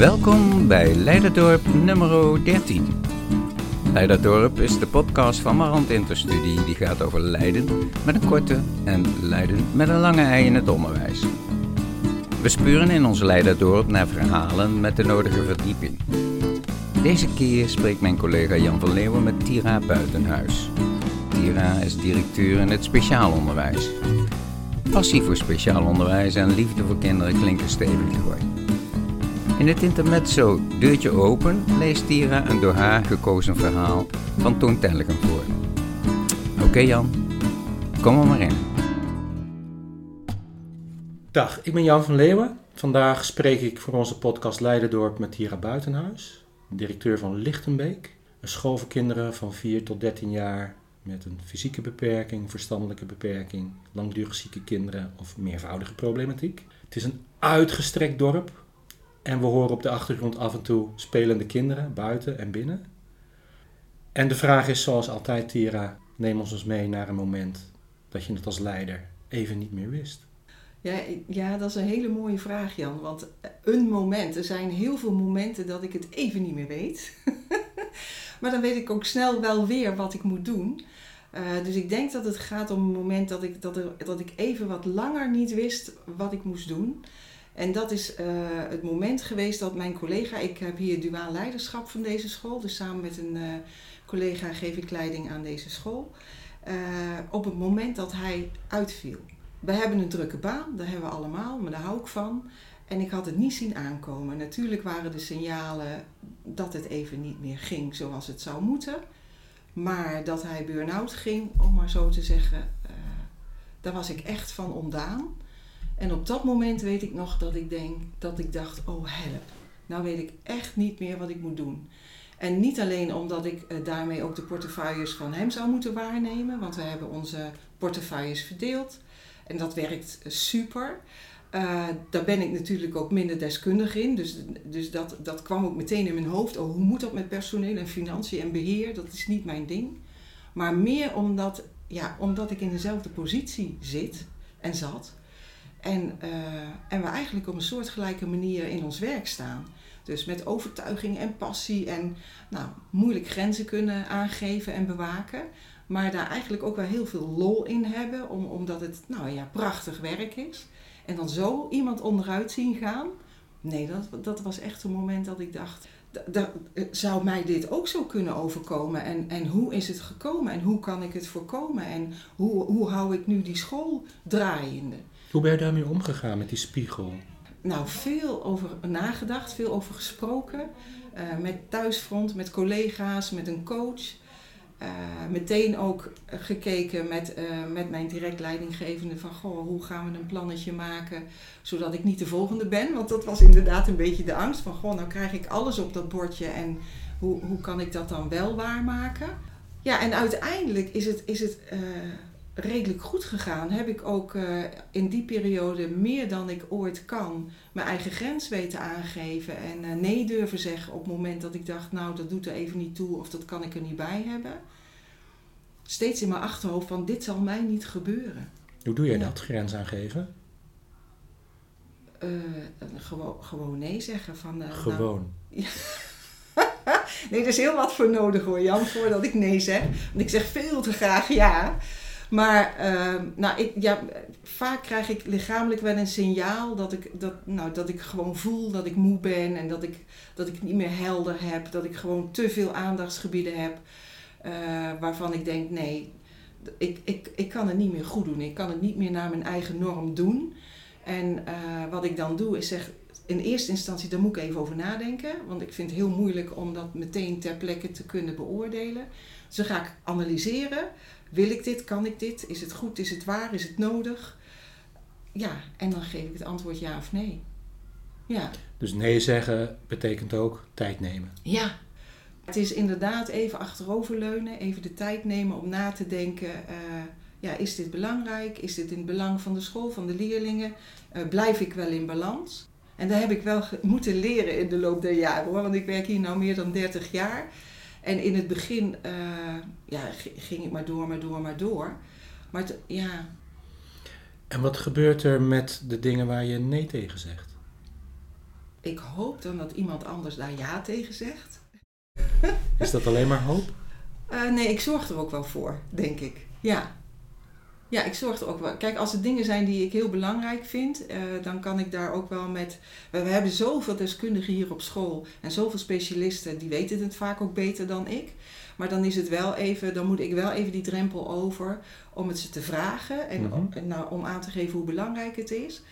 Welkom bij Leiderdorp nummer 13. Leiderdorp is de podcast van Marant Interstudie die gaat over Leiden met een korte en Leiden met een lange ei in het onderwijs. We spuren in ons Leiderdorp naar verhalen met de nodige verdieping. Deze keer spreekt mijn collega Jan van Leeuwen met Tira Buitenhuis. Tira is directeur in het speciaal onderwijs. Passie voor speciaal onderwijs en liefde voor kinderen klinken stevig gegooid. In het intermezzo Deurtje Open leest Tira een door haar gekozen verhaal van Toon Telligem voor. Oké Jan, kom er maar in. Dag, ik ben Jan van Leeuwen. Vandaag spreek ik voor onze podcast Leiderdorp met Tira Buitenhuis, directeur van Lichtenbeek. Een school voor kinderen van 4 tot 13 jaar met een fysieke beperking, verstandelijke beperking, langdurig zieke kinderen of meervoudige problematiek. Het is een uitgestrekt dorp en we horen op de achtergrond af en toe spelende kinderen buiten en binnen. En de vraag is zoals altijd, Tira, neem ons eens mee naar een moment dat je het als leider even niet meer wist. Ja, ja, dat is een hele mooie vraag, Jan. Want een moment, er zijn heel veel momenten dat ik het even niet meer weet. maar dan weet ik ook snel wel weer wat ik moet doen. Uh, dus ik denk dat het gaat om een moment dat ik, dat, er, dat ik even wat langer niet wist wat ik moest doen. En dat is uh, het moment geweest dat mijn collega, ik heb hier duaal leiderschap van deze school, dus samen met een uh, collega geef ik leiding aan deze school. op het moment dat hij uitviel. We hebben een drukke baan, dat hebben we allemaal, maar daar hou ik van. En ik had het niet zien aankomen. Natuurlijk waren de signalen dat het even niet meer ging zoals het zou moeten. Maar dat hij burn-out ging, om maar zo te zeggen, daar was ik echt van ontdaan. En op dat moment weet ik nog dat ik denk, dat ik dacht, oh help. Nou weet ik echt niet meer wat ik moet doen. En niet alleen omdat ik uh, daarmee ook de portefeuilles van hem zou moeten waarnemen, want we hebben onze portefeuilles verdeeld. En dat werkt super. Uh, daar ben ik natuurlijk ook minder deskundig in. Dus, dus dat, dat kwam ook meteen in mijn hoofd. Oh, hoe moet dat met personeel en financiën en beheer? Dat is niet mijn ding. Maar meer omdat, ja, omdat ik in dezelfde positie zit en zat. En, uh, en we eigenlijk op een soortgelijke manier in ons werk staan. Dus met overtuiging en passie en nou, moeilijk grenzen kunnen aangeven en bewaken. Maar daar eigenlijk ook wel heel veel lol in hebben, om, omdat het nou ja, prachtig werk is. En dan zo iemand onderuit zien gaan. Nee, dat, dat was echt een moment dat ik dacht, zou mij dit ook zo kunnen overkomen? En, en hoe is het gekomen? En hoe kan ik het voorkomen? En hoe, hoe hou ik nu die school draaiende? Hoe ben je daarmee omgegaan met die spiegel? Nou, veel over nagedacht, veel over gesproken. Uh, met thuisfront, met collega's, met een coach. Uh, meteen ook gekeken met, uh, met mijn direct leidinggevende van goh, hoe gaan we een plannetje maken zodat ik niet de volgende ben. Want dat was inderdaad een beetje de angst van goh, nou krijg ik alles op dat bordje en hoe, hoe kan ik dat dan wel waarmaken. Ja, en uiteindelijk is het, is het redelijk goed gegaan. Heb ik ook in die periode meer dan ik ooit kan mijn eigen grens weten aangeven en nee durven zeggen op het moment dat ik dacht, nou dat doet er even niet toe of dat kan ik er niet bij hebben steeds in mijn achterhoofd van dit zal mij niet gebeuren. Hoe doe jij ja. dat, grens aangeven? Uh, gewoon, gewoon nee zeggen. Van, uh, gewoon? Nou, nee, er is heel wat voor nodig hoor Jan, voordat ik nee zeg. Want ik zeg veel te graag ja. Maar uh, nou, ik, ja, vaak krijg ik lichamelijk wel een signaal dat ik, dat, nou, dat ik gewoon voel dat ik moe ben en dat ik, dat ik niet meer helder heb, dat ik gewoon te veel aandachtsgebieden heb. Uh, waarvan ik denk, nee, ik, ik, ik kan het niet meer goed doen. Ik kan het niet meer naar mijn eigen norm doen. En uh, wat ik dan doe is zeg, in eerste instantie, daar moet ik even over nadenken. Want ik vind het heel moeilijk om dat meteen ter plekke te kunnen beoordelen. Dus dan ga ik analyseren. Wil ik dit? Kan ik dit? Is het goed? Is het waar? Is het nodig? Ja, en dan geef ik het antwoord ja of nee. Ja. Dus nee zeggen betekent ook tijd nemen. Ja, het is inderdaad even achteroverleunen, even de tijd nemen om na te denken. Uh, ja, is dit belangrijk? Is dit in het belang van de school, van de leerlingen? Uh, blijf ik wel in balans? En daar heb ik wel moeten leren in de loop der jaren hoor. Want ik werk hier nu meer dan 30 jaar. En in het begin uh, ja, ging ik maar door, maar door, maar door. Maar ja. En wat gebeurt er met de dingen waar je nee tegen zegt? ik hoop dan dat iemand anders daar ja tegen zegt. Is dat alleen maar hoop? Uh, nee, ik zorg er ook wel voor, denk ik. Ja. Ja, ik zorg er ook wel. Kijk, als het dingen zijn die ik heel belangrijk vind, uh, dan kan ik daar ook wel met. We, hebben zoveel deskundigen hier op school en zoveel specialisten, die weten het vaak ook beter dan ik. Maar dan is het wel even, dan moet ik wel even die drempel over om het ze te vragen en mm -hmm. nou, om aan te geven hoe belangrijk het is.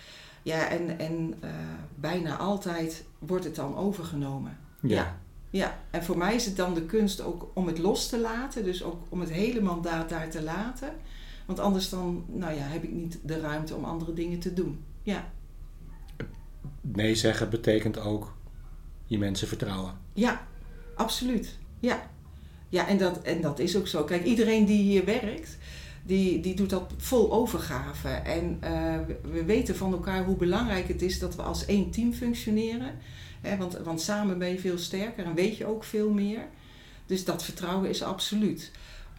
Ja, en, en uh, bijna altijd wordt het dan overgenomen. Ja. ja. Ja, en voor mij is het dan de kunst ook om het los te laten, dus ook om het hele mandaat daar te laten. Want anders dan, nou ja, heb ik niet de ruimte om andere dingen te doen. Ja. Nee zeggen betekent ook je mensen vertrouwen. Ja, absoluut. Ja. Ja, en dat, en dat is ook zo. Kijk, iedereen die hier werkt, die, die doet dat vol overgave. En uh, we weten van elkaar hoe belangrijk het is dat we als één team functioneren. Hè, want, want samen ben je veel sterker en weet je ook veel meer. Dus dat vertrouwen is absoluut.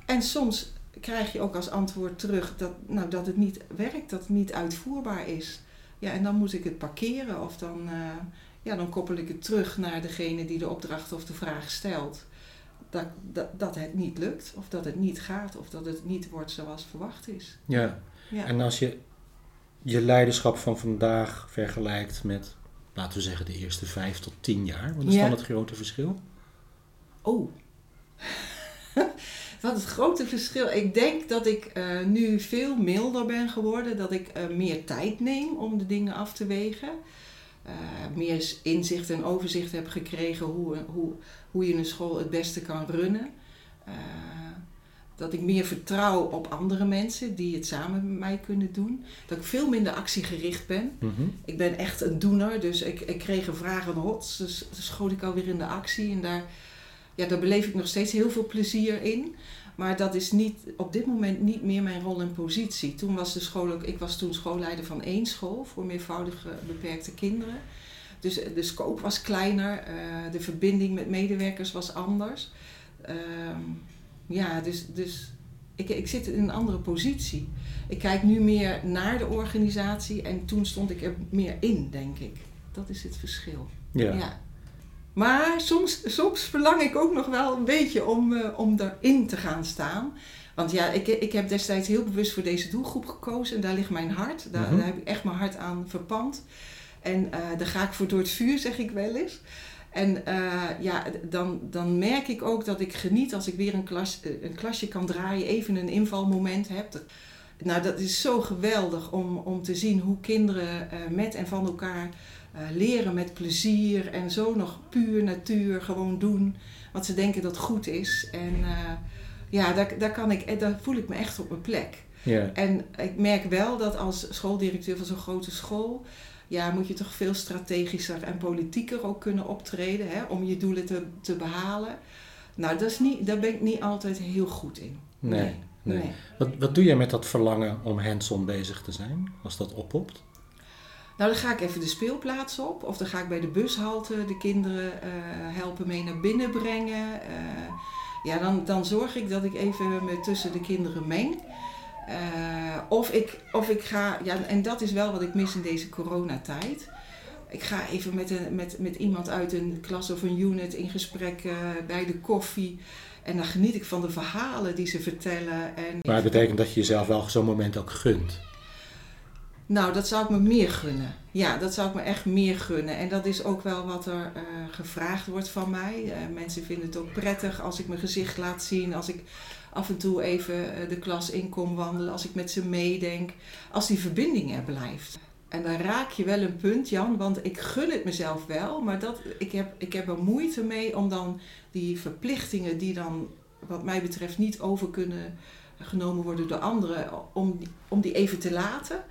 En soms krijg je ook als antwoord terug dat, nou, dat het niet werkt, dat het niet uitvoerbaar is. Ja, en dan moet ik het parkeren of dan, uh, ja, dan koppel ik het terug naar degene die de opdracht of de vraag stelt. Dat, dat, dat het niet lukt, of dat het niet gaat, of dat het niet wordt zoals verwacht is. Ja, ja. en als je je leiderschap van vandaag vergelijkt met, laten we zeggen, de eerste vijf tot tien jaar, wat is ja. dan het grote verschil? Oh. Wat het grote verschil. Ik denk dat ik uh, nu veel milder ben geworden. Dat ik uh, meer tijd neem om de dingen af te wegen. Uh, meer inzicht en overzicht heb gekregen hoe, hoe, hoe je een school het beste kan runnen. dat ik meer vertrouw op andere mensen die het samen met mij kunnen doen. Dat ik veel minder actiegericht ben. Mm -hmm. Ik ben echt een doener. Dus ik, ik kreeg een vraag en hots. Dus, dus schoot ik alweer in de actie. En daar ja, daar beleef ik nog steeds heel veel plezier in. Maar dat is niet, op dit moment niet meer mijn rol en positie. Toen was de school ook, ik was toen schoolleider van één school voor meervoudige beperkte kinderen. Dus de scope was kleiner, uh, de verbinding met medewerkers was anders. Uh, ja, dus, dus ik, ik zit in een andere positie. Ik kijk nu meer naar de organisatie en toen stond ik er meer in, denk ik. Dat is het verschil. Ja. ja. Maar soms, soms verlang ik ook nog wel een beetje om, uh, om erin te gaan staan. Want ja, ik, ik heb destijds heel bewust voor deze doelgroep gekozen. En daar ligt mijn hart. Daar, Mhm. daar heb ik echt mijn hart aan verpand. En uh, daar ga ik voor door het vuur, zeg ik wel eens. En uh, ja, dan, dan merk ik ook dat ik geniet als ik weer een, klas, een klasje kan draaien. Even een invalmoment heb. Dat, nou, dat is zo geweldig om, om te zien hoe kinderen met en van elkaar leren met plezier en zo nog puur natuur gewoon doen wat ze denken dat goed is. En uh, ja, daar, daar, kan ik, daar voel ik me echt op mijn plek. En ik merk wel dat als schooldirecteur van zo'n grote school, ja, moet je toch veel strategischer en politieker ook kunnen optreden hè, om je doelen te, te behalen. Nou, dat is niet, daar ben ik niet altijd heel goed in. Nee. nee. nee. nee. Wat, wat doe jij met dat verlangen om hands-on bezig te zijn, als dat oppopt? Nou, dan ga ik even de speelplaats op. Of dan ga ik bij de bushalte de kinderen uh, helpen mee naar binnen brengen. Uh, ja, dan, dan zorg ik dat ik even me tussen de kinderen meng. Uh, of, ik, of ik ga, ja, en dat is wel wat ik mis in deze coronatijd. Ik ga even met, een, met, met iemand uit een klas of een unit in gesprek bij de koffie. En dan geniet ik van de verhalen die ze vertellen. En maar het betekent dat je jezelf wel zo'n moment ook gunt. Nou, dat zou ik me meer gunnen. Ja, dat zou ik me echt meer gunnen. En dat is ook wel wat er uh, gevraagd wordt van mij. Uh, mensen vinden het ook prettig als ik mijn gezicht laat zien, als ik af en toe even uh, de klas in kom wandelen, als ik met ze meedenk, als die verbinding er blijft. En dan raak je wel een punt, Jan, want ik gun het mezelf wel, maar dat, ik, heb, ik heb er moeite mee om dan die verplichtingen die dan, wat mij betreft, niet over kunnen genomen worden door anderen, om om die even te laten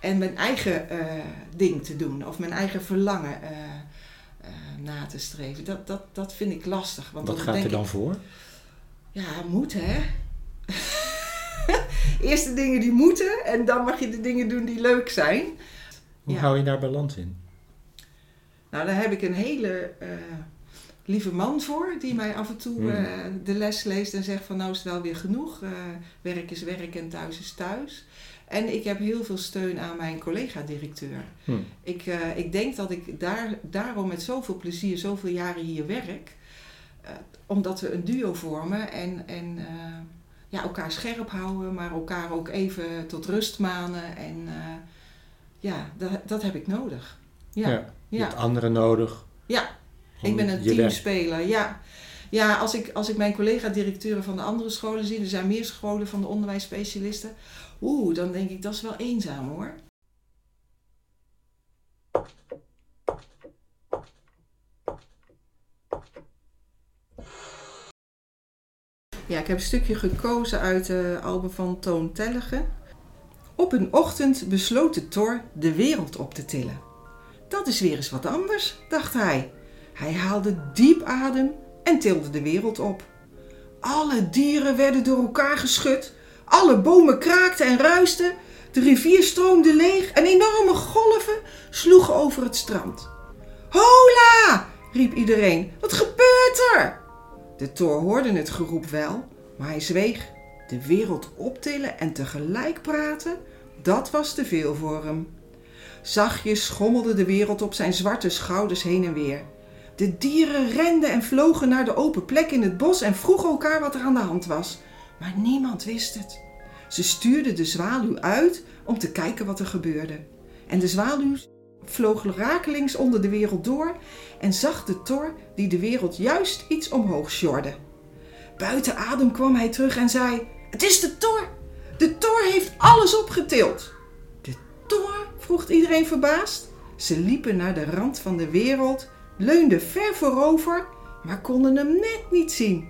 en mijn eigen uh, ding te doen of mijn eigen verlangen uh, uh, na te streven. Dat, dat, dat vind ik lastig. Want Wat gaat denk er dan ik, voor? Ja, moet hè. Eerst de dingen die moeten en dan mag je de dingen doen die leuk zijn. Hoe Ja. hou je daar balans in? Nou, daar heb ik een hele lieve man voor die mij af en toe Hmm. de les leest en zegt van nou is het wel weer genoeg. werk is werk en thuis is thuis. En ik heb heel veel steun aan mijn collega-directeur. Hm. Ik, eh, ik denk dat ik daar, daarom met zoveel plezier zoveel jaren hier werk. Eh, omdat we een duo vormen en, en eh, ja, elkaar scherp houden, maar elkaar ook even tot rust manen. En ja, dat, dat heb ik nodig. Ja, Ja. Je ja. hebt anderen nodig. Ja, ik ben een teamspeler. Ja, ja als, ik, als ik mijn collega-directeuren van de andere scholen zie, er zijn meer scholen van de onderwijsspecialisten. Oeh, dan denk ik dat is wel eenzaam hoor. Ja, ik heb een stukje gekozen uit het album van Toon Tellegen. Op een ochtend besloot de Thor de wereld op te tillen. Dat is weer eens wat anders, dacht hij. Hij haalde diep adem en tilde de wereld op. Alle dieren werden door elkaar geschud. Alle bomen kraakten en ruisten. De rivier stroomde leeg en enorme golven sloegen over het strand. Hola! riep iedereen. Wat gebeurt er? De Thor hoorde het geroep wel, maar hij zweeg. De wereld optillen en tegelijk praten, dat was te veel voor hem. Zachtjes schommelde de wereld op zijn zwarte schouders heen en weer. De dieren renden en vlogen naar de open plek in het bos en vroegen elkaar wat er aan de hand was. Maar niemand wist het. Ze stuurden de zwaluw uit om te kijken wat er gebeurde. En de zwaluw vloog rakelings onder de wereld door en zag de Thor die de wereld juist iets omhoog sjorde. Buiten adem kwam hij terug en zei: Het is de Thor! De Thor heeft alles opgetild! De Thor? vroeg iedereen verbaasd. Ze liepen naar de rand van de wereld, leunden ver voorover, maar konden hem net niet zien.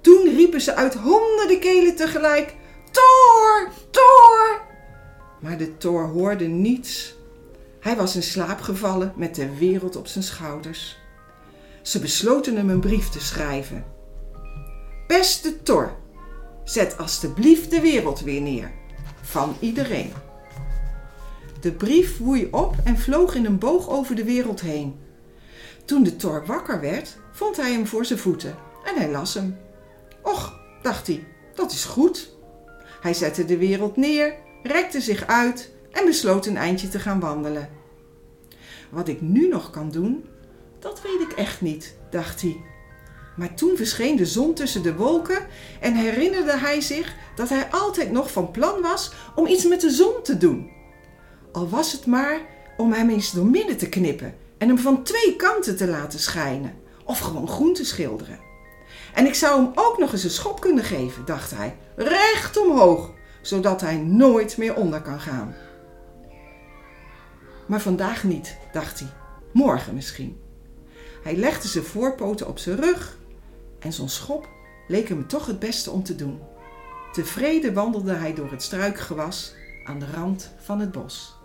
Toen riepen ze uit honderden kelen tegelijk: Thor! Thor! Maar de Thor hoorde niets. Hij was in slaap gevallen met de wereld op zijn schouders. Ze besloten hem een brief te schrijven. Beste Thor, zet alstublieft de wereld weer neer. Van iedereen. De brief woei op en vloog in een boog over de wereld heen. Toen de Thor wakker werd, vond hij hem voor zijn voeten en hij las hem. Och, dacht hij, dat is goed. Hij zette de wereld neer, rekte zich uit en besloot een eindje te gaan wandelen. Wat ik nu nog kan doen, dat weet ik echt niet, dacht hij. Maar toen verscheen de zon tussen de wolken en herinnerde hij zich dat hij altijd nog van plan was om iets met de zon te doen. Al was het maar om hem eens door midden te knippen en hem van twee kanten te laten schijnen, of gewoon groen te schilderen. En ik zou hem ook nog eens een schop kunnen geven, dacht hij, recht omhoog, zodat hij nooit meer onder kan gaan. Maar vandaag niet, dacht hij. Morgen misschien. Hij legde zijn voorpoten op zijn rug en zo'n schop leek hem toch het beste om te doen. Tevreden wandelde hij door het struikgewas aan de rand van het bos.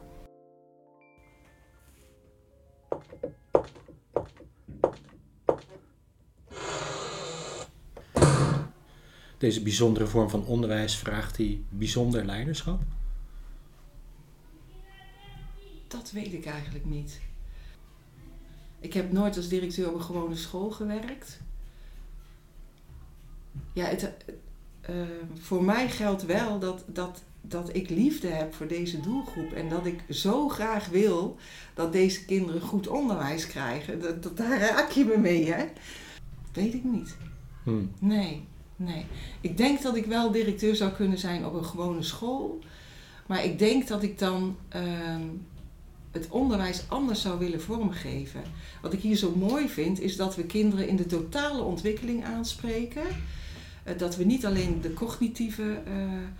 Deze bijzondere vorm van onderwijs vraagt hij bijzonder leiderschap. Dat weet ik eigenlijk niet. Ik heb nooit als directeur op een gewone school gewerkt. Ja, het, eh, voor mij geldt wel dat, dat, dat ik liefde heb voor deze doelgroep. En dat ik zo graag wil dat deze kinderen goed onderwijs krijgen. Dat, dat, daar raak je me mee, hè? Weet ik niet. Hm. Nee, nee. Ik denk dat ik wel directeur zou kunnen zijn op een gewone school. Maar ik denk dat ik dan ehm, het onderwijs anders zou willen vormgeven. Wat ik hier zo mooi vind, is dat we kinderen in de totale ontwikkeling aanspreken. Eh, dat we niet alleen de cognitieve, eh,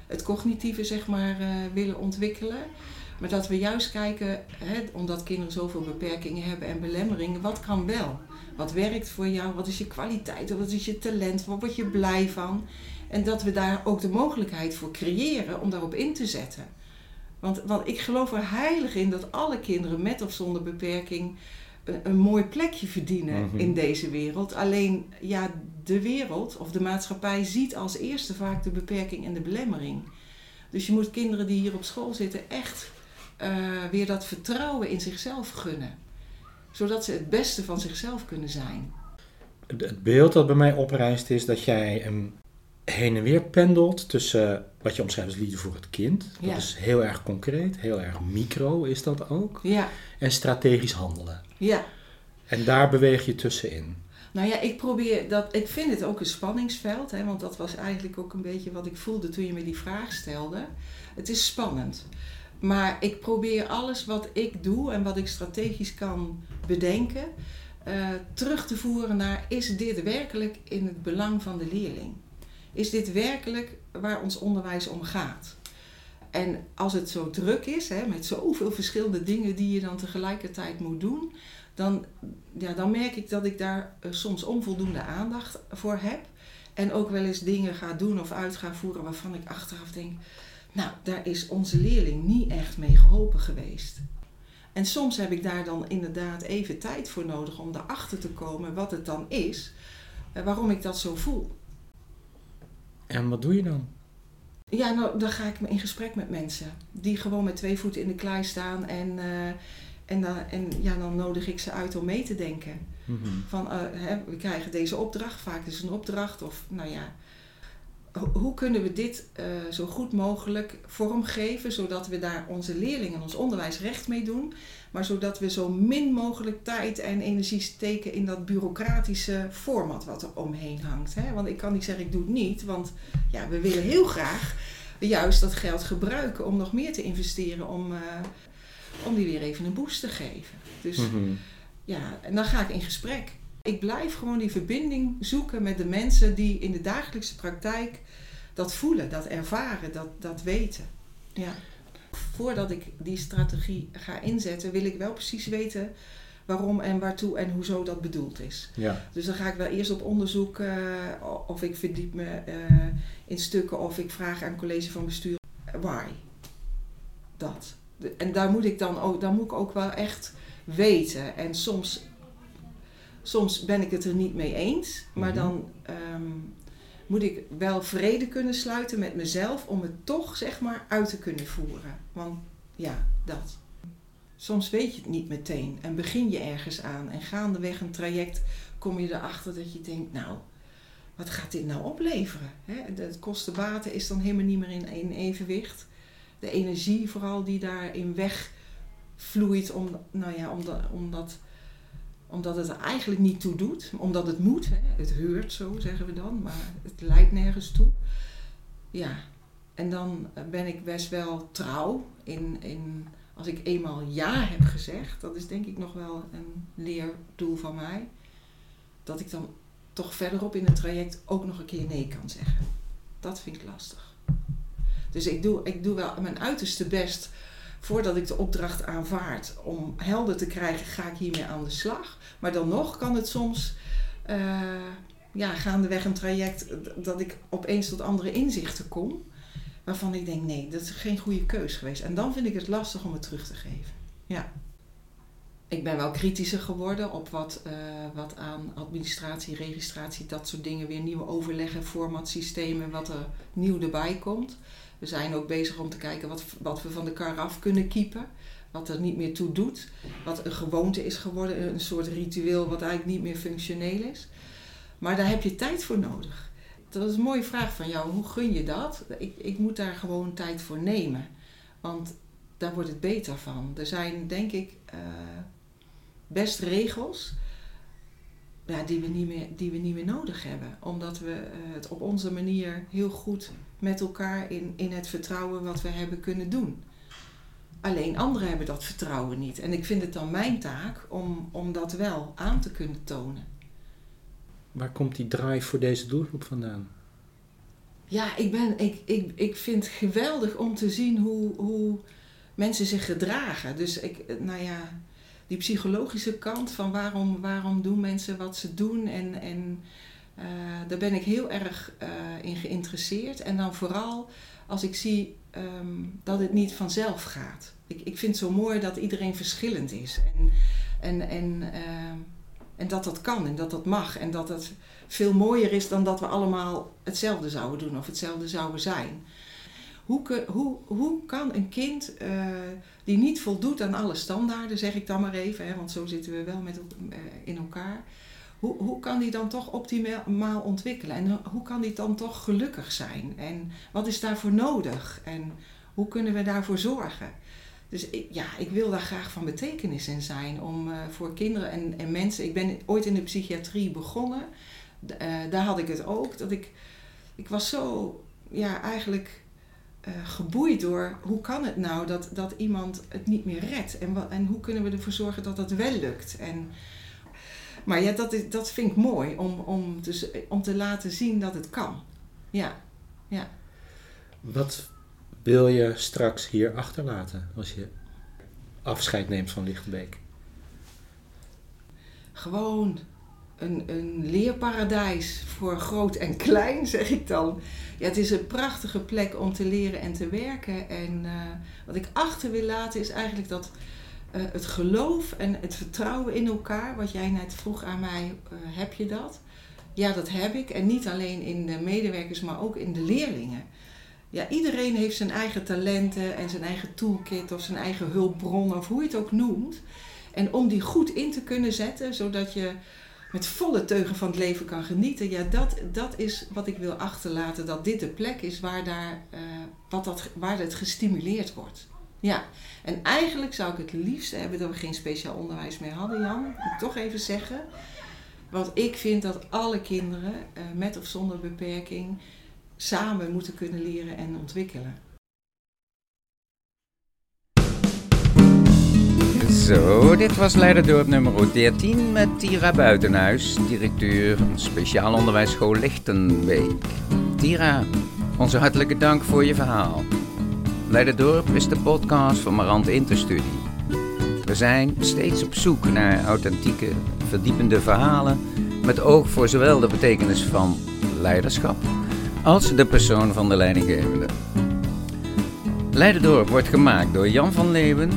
het cognitieve zeg maar, eh, willen ontwikkelen. Maar dat we juist kijken, hè, omdat kinderen zoveel beperkingen hebben en belemmeringen, wat kan wel? Wat werkt voor jou? Wat is je kwaliteit? Wat is je talent? Waar word je blij van? En dat we daar ook de mogelijkheid voor creëren om daarop in te zetten. Want, want ik geloof er heilig in dat alle kinderen met of zonder beperking een, een mooi plekje verdienen Mhm. in deze wereld. Alleen ja, de wereld of de maatschappij ziet als eerste vaak de beperking en de belemmering. Dus je moet kinderen die hier op school zitten echt eh, weer dat vertrouwen in zichzelf gunnen. Zodat ze het beste van zichzelf kunnen zijn. Het- beeld dat bij mij oprijst is dat jij een heen en weer pendelt tussen wat je omschrijft als liefde voor het kind. Dat Ja. is heel erg concreet, heel erg micro is dat ook. Ja, En strategisch handelen. ja. En daar beweeg je tussenin. Nou ja, ik probeer dat. Ik vind het ook een spanningsveld, hè, want dat was eigenlijk ook een beetje wat ik voelde toen je me die vraag stelde. Het is spannend. Maar ik probeer alles wat ik doe en wat ik strategisch kan bedenken, eh, terug te voeren naar: is dit werkelijk in het belang van de leerling? Is dit werkelijk waar ons onderwijs om gaat? En als het zo druk is, hè, met zoveel verschillende dingen die je dan tegelijkertijd moet doen, dan, ja, dan merk ik dat ik daar eh, soms onvoldoende aandacht voor heb. En ook wel eens dingen ga doen of uit ga voeren waarvan ik achteraf denk, nou, daar is onze leerling niet echt mee geholpen geweest. En soms heb ik daar dan inderdaad even tijd voor nodig om erachter te komen wat het dan is, eh, waarom ik dat zo voel. En wat doe je dan? Ja, nou, dan ga ik in gesprek met mensen die gewoon met twee voeten in de klei staan en, eh, en, dan, en ja, dan nodig ik ze uit om mee te denken. Mhm. Van, eh, hè, we krijgen deze opdracht, vaak is het een opdracht. Of nou ja, hoe kunnen we dit eh, zo goed mogelijk vormgeven, zodat we daar onze leerlingen en ons onderwijs recht mee doen. Maar zodat we zo min mogelijk tijd en energie steken in dat bureaucratische format wat er omheen hangt. Hè? Want ik kan niet zeggen ik doe het niet, want ja, we willen heel graag juist dat geld gebruiken om nog meer te investeren om, eh, om die weer even een boost te geven. Dus Mhm. ja, en dan ga ik in gesprek. Ik blijf gewoon die verbinding zoeken met de mensen die in de dagelijkse praktijk dat voelen, dat ervaren, dat, dat weten. Ja. Voordat ik die strategie ga inzetten, wil ik wel precies weten waarom en waartoe en hoezo dat bedoeld is. Ja. Dus dan ga ik wel eerst op onderzoek eh, of ik verdiep me eh, in stukken of ik vraag aan college van bestuur eh, why. Dat. En daar moet ik dan ook, daar moet ik ook wel echt weten. En soms, soms ben ik het er niet mee eens, maar Mhm. dan ehm, moet ik wel vrede kunnen sluiten met mezelf om het toch zeg maar uit te kunnen voeren. Want ja, dat. Soms weet je het niet meteen en begin je ergens aan en gaandeweg een traject kom je erachter dat je denkt, nou, wat gaat dit nou opleveren? Hè? De het kostenbaten is dan helemaal niet meer in, in evenwicht. De energie vooral die daarin wegvloeit, om, nou ja, omdat, omdat, omdat het er eigenlijk niet toe doet. Omdat het moet, het heurt zo zeggen we dan, maar het leidt nergens toe. Ja, en dan ben ik best wel trouw in, in als ik eenmaal ja heb gezegd, dat is denk ik nog wel een leerdoel van mij, dat ik dan toch verderop in het traject ook nog een keer nee kan zeggen. Dat vind ik lastig. Dus ik doe, ik doe wel mijn uiterste best voordat ik de opdracht aanvaard om helder te krijgen, ga ik hiermee aan de slag. Maar dan nog kan het soms, eh, ja, gaandeweg een traject, d- dat ik opeens tot andere inzichten kom waarvan ik denk, nee, dat is geen goede keus geweest. En dan vind ik het lastig om het terug te geven. Ja. Ik ben wel kritischer geworden op wat, eh, wat aan administratie, registratie, dat soort dingen, weer nieuwe overleggen, formatsystemen, wat er nieuw erbij komt. We zijn ook bezig om te kijken wat, wat we van de kar af kunnen kiepen. Wat er niet meer toe doet. Wat een gewoonte is geworden, een soort ritueel wat eigenlijk niet meer functioneel is. Maar daar heb je tijd voor nodig. Dat is een mooie vraag van jou. Hoe gun je dat? Ik, ik moet daar gewoon tijd voor nemen. Want daar wordt het beter van. Er zijn, denk ik, eh, best regels ja, die, we niet meer, die we niet meer nodig hebben. Omdat we eh, het op onze manier heel goed met elkaar in, in het vertrouwen wat we hebben kunnen doen. Alleen anderen hebben dat vertrouwen niet. En ik vind het dan mijn taak om, om dat wel aan te kunnen tonen. Waar komt die drive voor deze doelgroep vandaan? Ja, ik, ben, ik, ik, ik vind het geweldig om te zien hoe, hoe mensen zich gedragen. Dus ik, nou ja, die psychologische kant van waarom, waarom doen mensen wat ze doen. En, en eh, daar ben ik heel erg eh, in geïnteresseerd. En dan vooral als ik zie ehm, dat het niet vanzelf gaat. Ik, ik vind het zo mooi dat iedereen verschillend is. En, en, en, ehm, en dat dat kan en dat dat mag. En dat het veel mooier is dan dat we allemaal hetzelfde zouden doen of hetzelfde zouden zijn. Hoe, hoe, hoe kan een kind eh, die niet voldoet aan alle standaarden, zeg ik dan maar even, hè, want zo zitten we wel met, eh, in elkaar. hoe, hoe kan die dan toch optimaal ontwikkelen? En hoe kan die dan toch gelukkig zijn? En wat is daarvoor nodig? En hoe kunnen we daarvoor zorgen? Dus ik, ja, ik wil daar graag van betekenis in zijn om uh, voor kinderen en, en mensen. Ik ben ooit in de psychiatrie begonnen. Daar had ik het ook. Dat ik, ik was zo, ja, eigenlijk uh, geboeid door hoe kan het nou dat, dat iemand het niet meer redt? En, wat, en hoe kunnen we ervoor zorgen dat dat wel lukt? En, maar ja, dat, is, dat vind ik mooi om, om, dus, om te laten zien dat het kan. Ja, ja. Wat wil je straks hier achterlaten als je afscheid neemt van Lichtenbeek? Gewoon een, een leerparadijs voor groot en klein, zeg ik dan. Ja, het is een prachtige plek om te leren en te werken. En uh, wat ik achter wil laten is eigenlijk dat uh, het geloof en het vertrouwen in elkaar, wat jij net vroeg aan mij, uh, heb je dat? Ja, dat heb ik. En niet alleen in de medewerkers, maar ook in de leerlingen. Ja, iedereen heeft zijn eigen talenten en zijn eigen toolkit of zijn eigen hulpbron of hoe je het ook noemt. En om die goed in te kunnen zetten, zodat je met volle teugen van het leven kan genieten. Ja, dat, dat is wat ik wil achterlaten. Dat dit de plek is waar, daar, uh, wat dat, waar het gestimuleerd wordt. Ja, en eigenlijk zou ik het liefst hebben dat we geen speciaal onderwijs meer hadden, Jan. Moet ik toch even zeggen. Want ik vind dat alle kinderen, uh, met of zonder beperking, samen moeten kunnen leren en ontwikkelen. Zo, dit was Leiderdorp nummer 13 met Tira Buitenhuis, directeur Speciaal Onderwijsschool Lichtenbeek. Tira, onze hartelijke dank voor je verhaal. Leiderdorp is de podcast van Marant Interstudie. We zijn steeds op zoek naar authentieke, verdiepende verhalen met oog voor zowel de betekenis van leiderschap als de persoon van de leidinggevende. Leiderdorp wordt gemaakt door Jan van Leeuwen,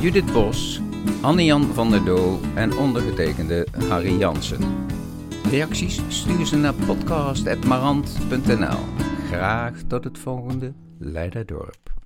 Judith Bos, Anne-Jan van der Doo en ondergetekende Harry Jansen. Reacties stuur ze naar podcast.marant.nl. Graag tot het volgende Leiderdorp.